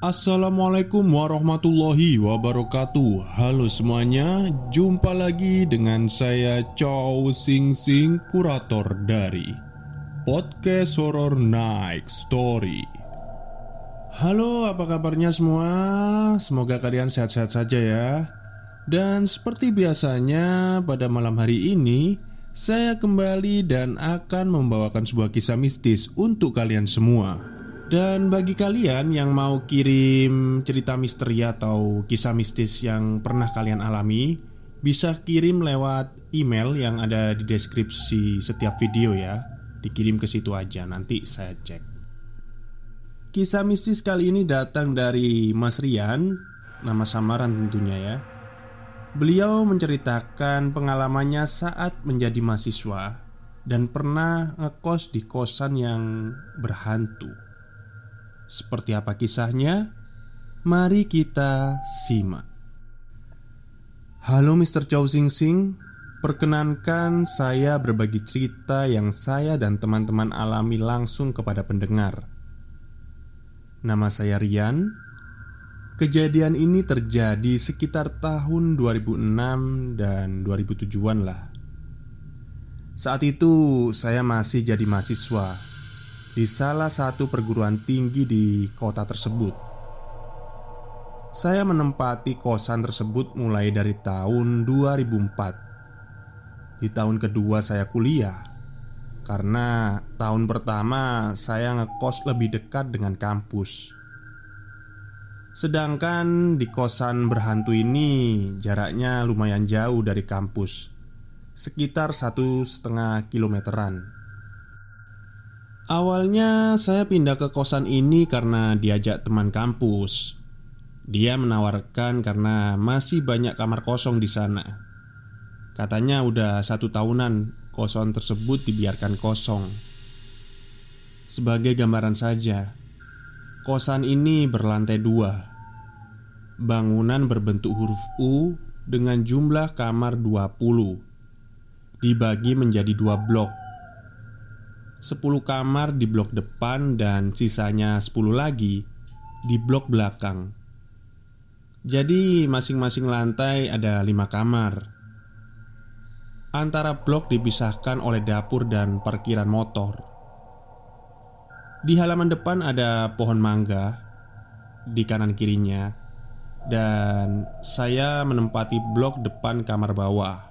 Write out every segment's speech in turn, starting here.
Assalamualaikum warahmatullahi wabarakatuh. Halo semuanya Jumpa lagi dengan saya Chow Sing Sing Kurator dari Podcast Horror Night Story. Halo apa kabarnya semua? Semoga kalian sehat-sehat saja ya. Dan seperti biasanya pada malam hari ini Saya kembali dan akan membawakan sebuah kisah mistis untuk kalian semua dan bagi kalian yang mau kirim cerita misteri atau kisah mistis yang pernah kalian alami Bisa kirim lewat email yang ada di deskripsi setiap video ya. Dikirim ke situ aja, nanti saya cek. Kisah mistis kali ini datang dari Mas Rian Nama samaran tentunya ya. Beliau menceritakan pengalamannya saat menjadi mahasiswa Dan pernah ngekos di kosan yang berhantu seperti apa kisahnya? Mari kita simak. Halo Mr. Chow Sing Sing, perkenankan saya berbagi cerita yang saya dan teman-teman alami langsung kepada pendengar. Nama saya Rian. Kejadian ini terjadi sekitar tahun 2006 dan 2007-an lah. Saat itu saya masih jadi mahasiswa di salah satu perguruan tinggi di kota tersebut. Saya menempati kosan tersebut mulai dari tahun 2004. Di tahun kedua saya kuliah karena tahun pertama saya ngekos lebih dekat dengan kampus. Sedangkan di kosan berhantu ini jaraknya lumayan jauh dari kampus, sekitar satu setengah kilometeran. Awalnya saya pindah ke kosan ini karena diajak teman kampus. Dia menawarkan karena masih banyak kamar kosong di sana. Katanya udah satu tahunan kosan tersebut dibiarkan kosong. Sebagai gambaran saja, kosan ini berlantai dua. Bangunan berbentuk huruf U dengan jumlah kamar 20 Dibagi menjadi dua blok 10 kamar di blok depan dan sisanya 10 lagi di blok belakang. Jadi masing-masing lantai ada 5 kamar. Antara blok dipisahkan oleh dapur dan parkiran motor. Di halaman depan ada pohon mangga di kanan kirinya dan saya menempati blok depan kamar bawah.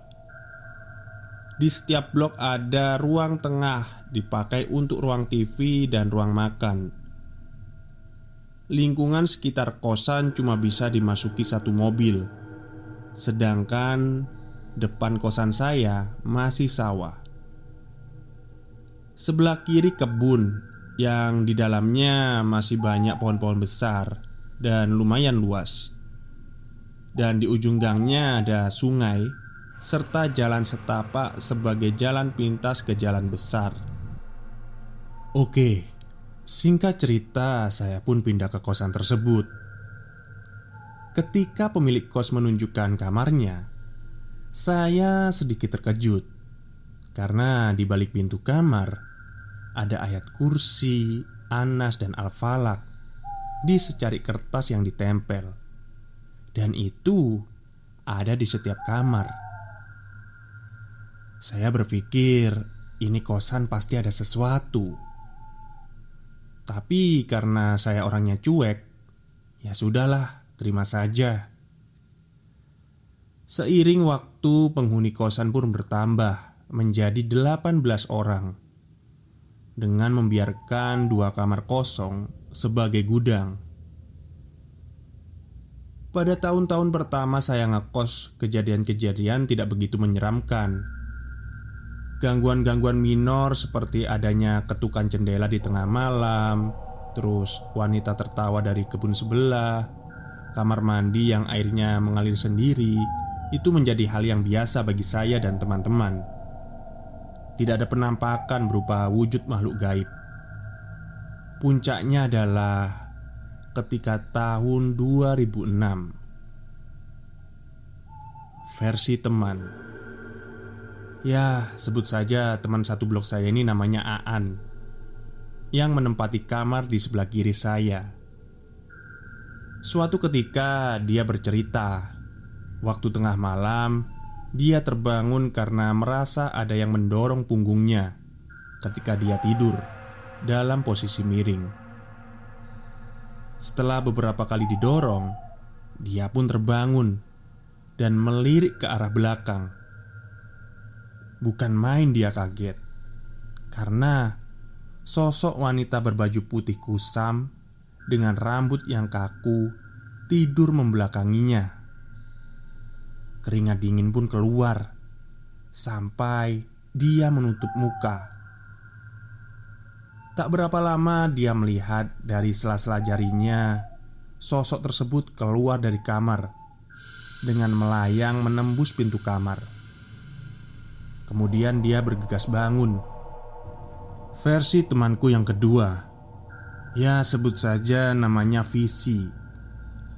Di setiap blok ada ruang tengah dipakai untuk ruang TV dan ruang makan. Lingkungan sekitar kosan cuma bisa dimasuki satu mobil, sedangkan depan kosan saya masih sawah. Sebelah kiri kebun yang di dalamnya masih banyak pohon-pohon besar dan lumayan luas. Dan di ujung gangnya ada sungai serta jalan setapak sebagai jalan pintas ke jalan besar. Oke, singkat cerita, saya pun pindah ke kosan tersebut. Ketika pemilik kos menunjukkan kamarnya, saya sedikit terkejut karena di balik pintu kamar ada ayat kursi, Anas, dan Al-Falak di secari kertas yang ditempel, dan itu ada di setiap kamar. Saya berpikir ini kosan pasti ada sesuatu. Tapi karena saya orangnya cuek, ya sudahlah, terima saja. Seiring waktu penghuni kosan pun bertambah menjadi 18 orang dengan membiarkan dua kamar kosong sebagai gudang. Pada tahun-tahun pertama saya ngekos, kejadian-kejadian tidak begitu menyeramkan Gangguan-gangguan minor seperti adanya ketukan jendela di tengah malam Terus wanita tertawa dari kebun sebelah Kamar mandi yang airnya mengalir sendiri Itu menjadi hal yang biasa bagi saya dan teman-teman. Tidak ada penampakan berupa wujud makhluk gaib. Puncaknya adalah ketika tahun 2006 Versi teman Ya, sebut saja teman satu blok saya ini namanya Aan Yang menempati kamar di sebelah kiri saya Suatu ketika dia bercerita, waktu tengah malam dia terbangun karena merasa ada yang mendorong punggungnya ketika dia tidur dalam posisi miring. Setelah beberapa kali didorong, dia pun terbangun dan melirik ke arah belakang. Bukan main dia kaget. Karena sosok wanita berbaju putih kusam dengan rambut yang kaku tidur membelakanginya. Keringat dingin pun keluar Sampai dia menutup muka. Tak berapa lama dia melihat dari sela-sela jarinya Sosok tersebut keluar dari kamar Dengan melayang menembus pintu kamar Kemudian dia bergegas bangun Versi temanku yang kedua Ya sebut saja namanya Visi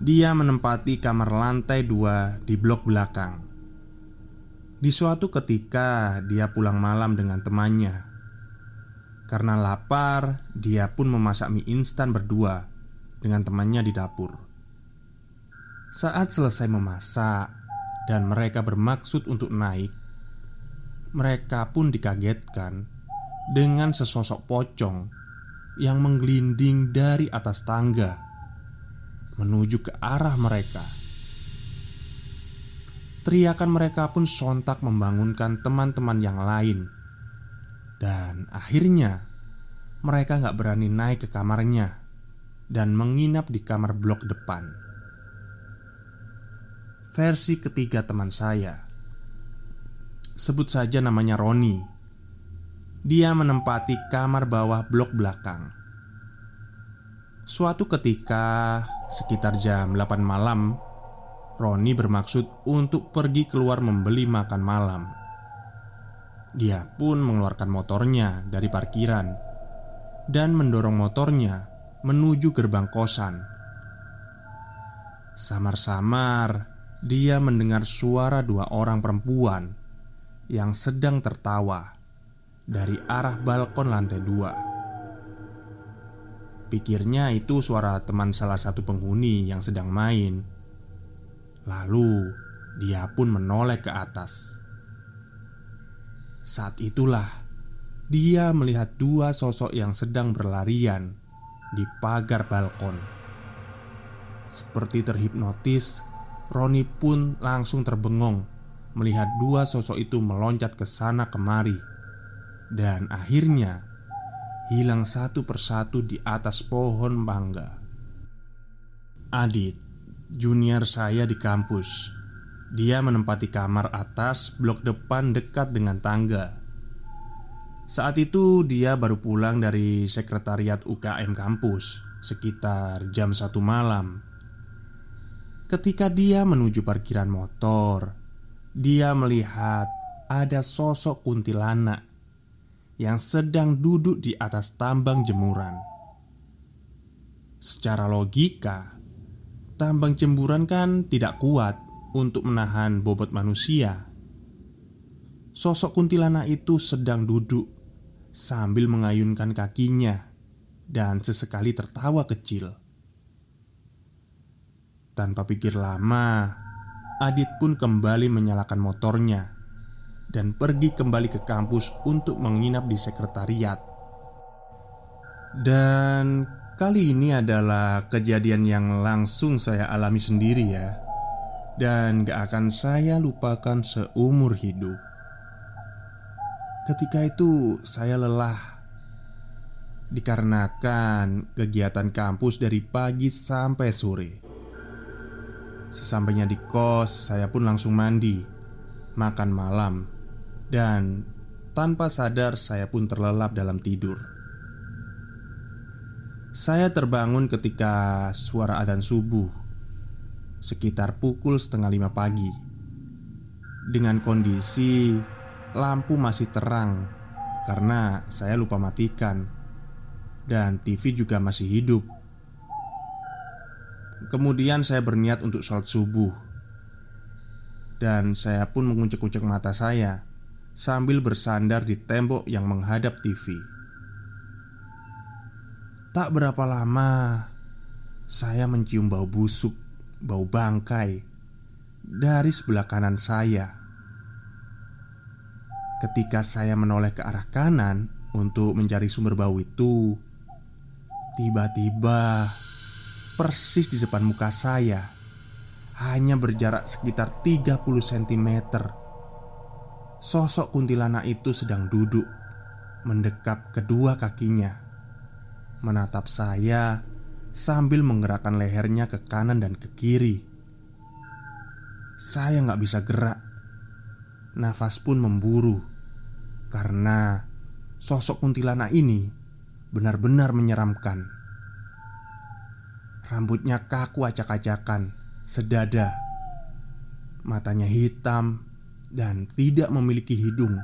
dia menempati kamar lantai dua di blok belakang. Di suatu ketika, dia pulang malam dengan temannya. Karena lapar, dia pun memasak mie instan berdua dengan temannya di dapur. Saat selesai memasak dan mereka bermaksud untuk naik, mereka pun dikagetkan dengan sesosok pocong yang menggelinding dari atas tangga menuju ke arah mereka. Teriakan mereka pun sontak membangunkan teman-teman yang lain, dan akhirnya mereka nggak berani naik ke kamarnya dan menginap di kamar blok depan. Versi ketiga teman saya Sebut saja namanya Roni. Dia menempati kamar bawah blok belakang. Suatu ketika Sekitar jam 8 malam Roni bermaksud untuk pergi keluar membeli makan malam. Dia pun mengeluarkan motornya dari parkiran Dan mendorong motornya menuju gerbang kosan. Samar-samar dia mendengar suara dua orang perempuan Yang sedang tertawa Dari arah balkon lantai dua Pikirnya itu suara teman salah satu penghuni yang sedang main. Lalu dia pun menoleh ke atas. Saat itulah dia melihat dua sosok yang sedang berlarian di pagar balkon. Seperti terhipnotis, Roni pun langsung terbengong melihat dua sosok itu meloncat ke sana kemari, dan akhirnya hilang satu persatu di atas pohon mangga. Adit, junior saya di kampus, dia menempati kamar atas blok depan dekat dengan tangga. Saat itu dia baru pulang dari sekretariat UKM kampus sekitar jam satu malam. Ketika dia menuju parkiran motor, dia melihat ada sosok kuntilanak yang sedang duduk di atas tambang jemuran. Secara logika, tambang jemuran kan tidak kuat untuk menahan bobot manusia. Sosok kuntilanak itu sedang duduk sambil mengayunkan kakinya dan sesekali tertawa kecil. Tanpa pikir lama, Adit pun kembali menyalakan motornya dan pergi kembali ke kampus untuk menginap di sekretariat. Dan kali ini adalah kejadian yang langsung saya alami sendiri ya. Dan gak akan saya lupakan seumur hidup. Ketika itu saya lelah Dikarenakan kegiatan kampus dari pagi sampai sore Sesampainya di kos, saya pun langsung mandi Makan malam dan tanpa sadar saya pun terlelap dalam tidur. Saya terbangun ketika suara adzan subuh Sekitar pukul setengah lima pagi. Dengan kondisi lampu masih terang Karena saya lupa matikan Dan TV juga masih hidup Kemudian saya berniat untuk sholat subuh Dan saya pun menguncek-uncek mata saya sambil bersandar di tembok yang menghadap TV. Tak berapa lama, saya mencium bau busuk, bau bangkai dari sebelah kanan saya. Ketika saya menoleh ke arah kanan untuk mencari sumber bau itu, tiba-tiba persis di depan muka saya, hanya berjarak sekitar 30 cm. Sosok kuntilanak itu sedang duduk mendekap kedua kakinya, menatap saya sambil menggerakkan lehernya ke kanan dan ke kiri. Saya nggak bisa gerak, nafas pun memburu karena sosok kuntilanak ini benar-benar menyeramkan. Rambutnya kaku acak-acakan, sedada. Matanya hitam dan tidak memiliki hidung.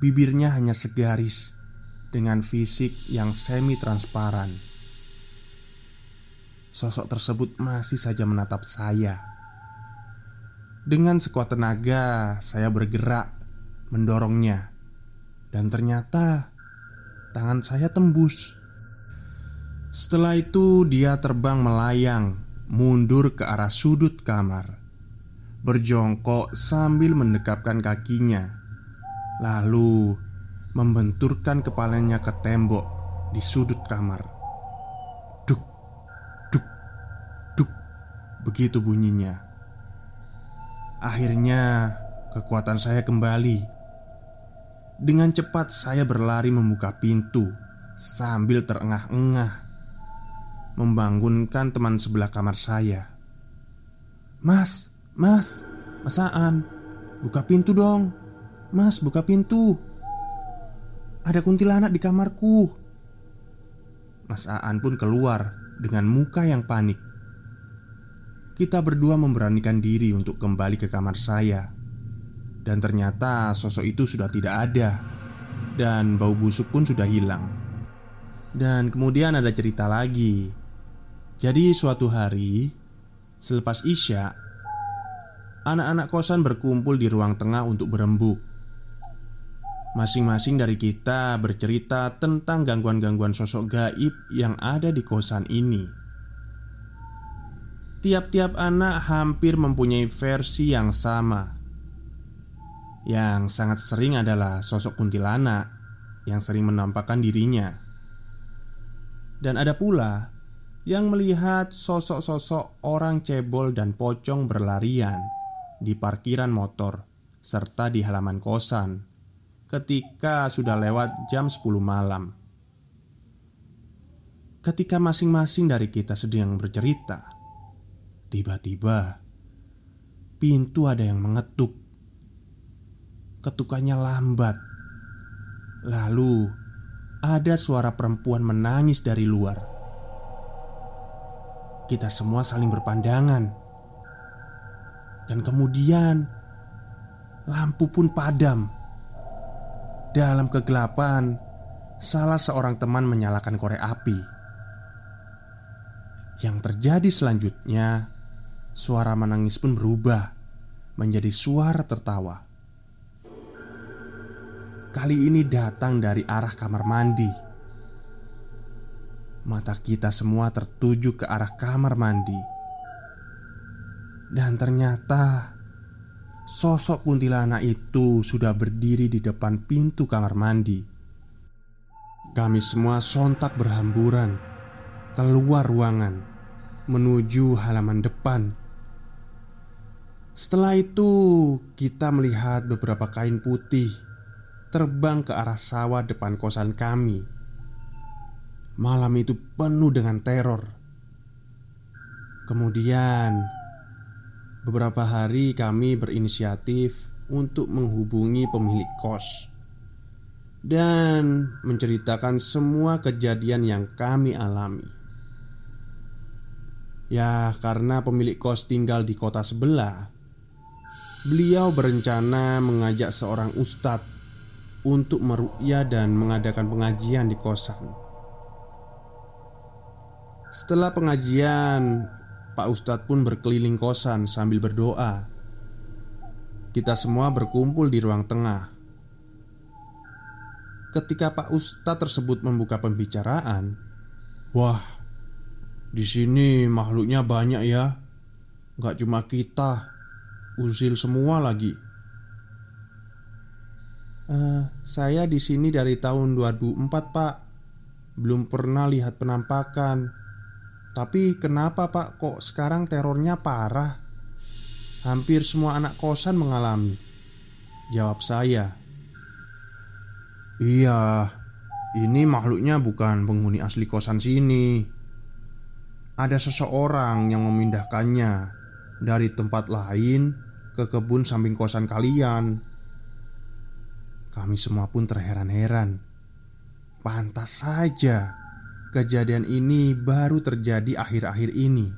Bibirnya hanya segaris dengan fisik yang semi transparan. Sosok tersebut masih saja menatap saya. Dengan sekuat tenaga, saya bergerak mendorongnya, dan ternyata tangan saya tembus. Setelah itu, dia terbang melayang mundur ke arah sudut kamar, berjongkok sambil mendekapkan kakinya, lalu membenturkan kepalanya ke tembok di sudut kamar. Duk, duk, duk, begitu bunyinya. Akhirnya, kekuatan saya kembali dengan cepat saya berlari membuka pintu sambil terengah-engah Membangunkan teman sebelah kamar saya. Mas, mas, masaan Buka pintu dong. Mas, buka pintu. Ada kuntilanak di kamarku. Mas Aan pun keluar dengan muka yang panik. Kita berdua memberanikan diri untuk kembali ke kamar saya. Dan ternyata sosok itu sudah tidak ada. Dan bau busuk pun sudah hilang. Dan kemudian ada cerita lagi Jadi suatu hari Selepas Isya Anak-anak kosan berkumpul di ruang tengah untuk berembuk. Masing-masing dari kita bercerita tentang gangguan-gangguan sosok gaib yang ada di kosan ini. Tiap-tiap anak hampir mempunyai versi yang sama. Yang sangat sering adalah sosok kuntilanak yang sering menampakkan dirinya. Dan ada pula yang melihat sosok-sosok orang cebol dan pocong berlarian di parkiran motor serta di halaman kosan ketika sudah lewat jam 10 malam. Ketika masing-masing dari kita sedang bercerita, tiba-tiba pintu ada yang mengetuk ketukannya lambat. Lalu ada suara perempuan menangis dari luar. Kita semua saling berpandangan, dan kemudian lampu pun padam. Dalam kegelapan, salah seorang teman menyalakan korek api. Yang terjadi selanjutnya, suara menangis pun berubah menjadi suara tertawa. Kali ini datang dari arah kamar mandi. Mata kita semua tertuju ke arah kamar mandi, dan ternyata sosok kuntilanak itu sudah berdiri di depan pintu kamar mandi. Kami semua sontak berhamburan keluar ruangan menuju halaman depan. Setelah itu, kita melihat beberapa kain putih terbang ke arah sawah depan kosan kami. Malam itu penuh dengan teror. Kemudian, beberapa hari kami berinisiatif untuk menghubungi pemilik kos dan menceritakan semua kejadian yang kami alami. Ya, karena pemilik kos tinggal di kota sebelah, beliau berencana mengajak seorang ustadz untuk meruqyah dan mengadakan pengajian di kosan. Setelah pengajian, Pak Ustadz pun berkeliling kosan sambil berdoa. Kita semua berkumpul di ruang tengah. Ketika Pak Ustadz tersebut membuka pembicaraan, wah, Di sini makhluknya banyak ya. Gak cuma kita, usil semua lagi. Uh, saya di sini dari tahun 2004 pak Belum pernah lihat penampakan Tapi kenapa pak kok sekarang terornya parah? Hampir semua anak kosan mengalami. Jawab saya. Iya Ini makhluknya bukan penghuni asli kosan sini. Ada seseorang yang memindahkannya Dari tempat lain ke kebun samping kosan kalian. Kami semua pun terheran-heran. Pantas saja Kejadian ini baru terjadi akhir-akhir ini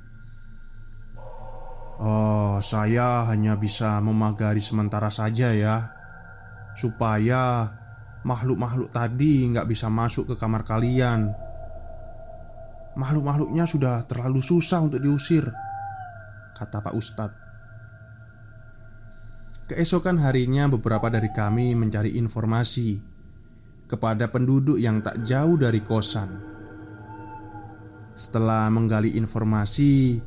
Oh, saya hanya bisa memagari sementara saja ya Supaya makhluk-makhluk tadi nggak bisa masuk ke kamar kalian. Makhluk-makhluknya sudah terlalu susah untuk diusir, kata Pak Ustadz. Keesokan harinya, beberapa dari kami mencari informasi kepada penduduk yang tak jauh dari kosan. Setelah menggali informasi,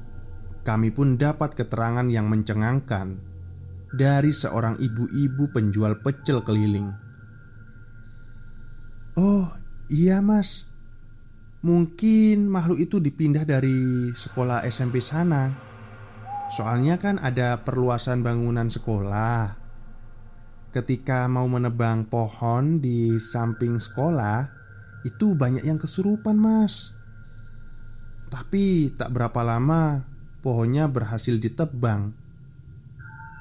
kami pun dapat keterangan yang mencengangkan dari seorang ibu-ibu penjual pecel keliling. Oh iya mas. Mungkin makhluk itu dipindah dari sekolah SMP sana. Soalnya kan ada perluasan bangunan sekolah. Ketika mau menebang pohon di samping sekolah Itu banyak yang kesurupan mas Tapi tak berapa lama pohonnya berhasil ditebang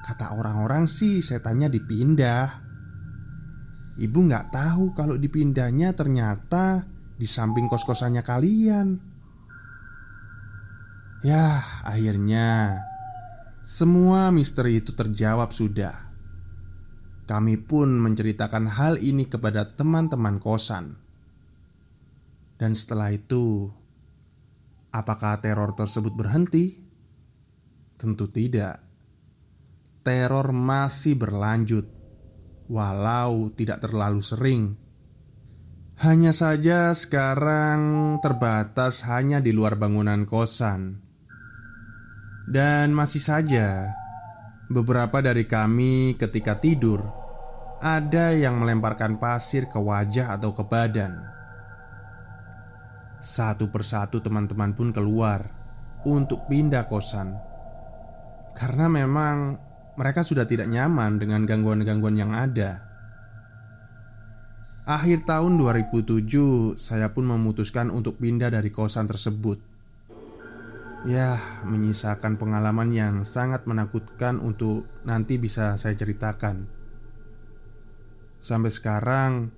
Kata orang-orang sih setannya dipindah Ibu nggak tahu kalau dipindahnya ternyata di samping kos-kosannya kalian. Ya, akhirnya semua misteri itu terjawab sudah. Kami pun menceritakan hal ini kepada teman-teman kosan. Dan setelah itu, apakah teror tersebut berhenti? Tentu tidak. Teror masih berlanjut walau tidak terlalu sering. Hanya saja sekarang terbatas hanya di luar bangunan kosan. Dan masih saja beberapa dari kami ketika tidur ada yang melemparkan pasir ke wajah atau ke badan. Satu persatu teman-teman pun keluar untuk pindah kosan. Karena memang mereka sudah tidak nyaman dengan gangguan-gangguan yang ada. Akhir tahun 2007, saya pun memutuskan untuk pindah dari kosan tersebut. Ya, menyisakan pengalaman yang sangat menakutkan untuk nanti bisa saya ceritakan. Sampai sekarang,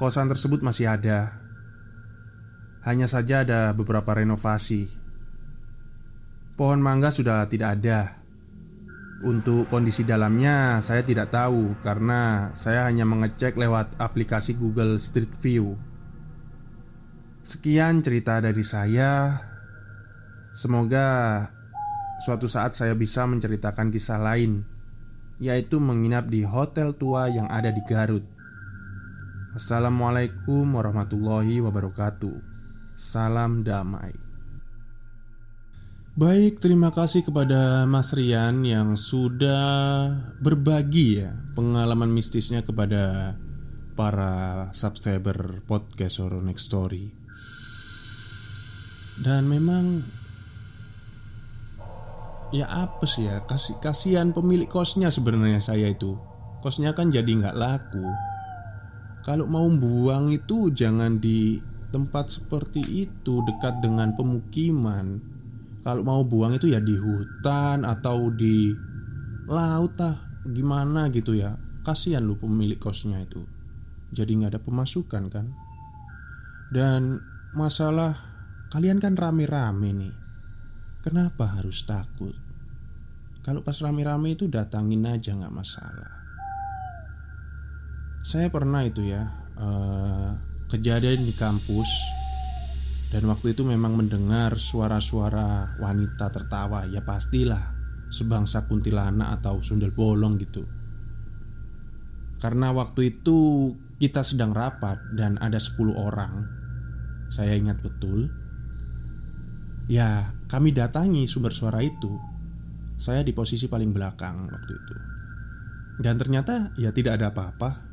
kosan tersebut masih ada. Hanya saja ada beberapa renovasi. Pohon mangga sudah tidak ada untuk kondisi dalamnya saya tidak tahu karena saya hanya mengecek lewat aplikasi Google Street View. Sekian cerita dari saya. Semoga suatu saat saya bisa menceritakan kisah lain, yaitu menginap di hotel tua yang ada di Garut. Wassalamualaikum warahmatullahi wabarakatuh. Salam damai. Baik, terima kasih kepada Mas Rian yang sudah berbagi ya pengalaman mistisnya kepada para subscriber podcast Horror Next Story. Dan memang ya apa sih ya kasih kasihan pemilik kosnya sebenarnya saya itu kosnya kan jadi nggak laku. Kalau mau buang itu jangan di tempat seperti itu dekat dengan pemukiman. Kalau mau buang itu ya di hutan atau di laut lah gimana gitu ya. Kasihan lu pemilik kosnya itu. Jadi nggak ada pemasukan kan. Dan masalah kalian kan rame-rame nih. Kenapa harus takut? Kalau pas rame-rame itu datangin aja nggak masalah. Saya pernah itu ya uh, kejadian di kampus dan waktu itu memang mendengar suara-suara wanita tertawa Ya pastilah Sebangsa kuntilanak atau sundel bolong gitu Karena waktu itu kita sedang rapat dan ada 10 orang Saya ingat betul Ya, kami datangi sumber suara itu. Saya di posisi paling belakang waktu itu. Dan ternyata ya tidak ada apa-apa.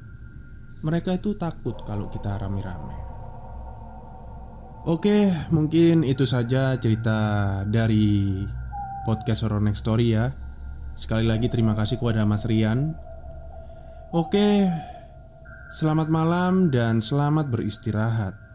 Mereka itu takut kalau kita rame-rame. Oke, mungkin itu saja cerita dari podcast Horror Next Story ya. Sekali lagi terima kasih kepada Mas Rian. Oke, selamat malam dan selamat beristirahat.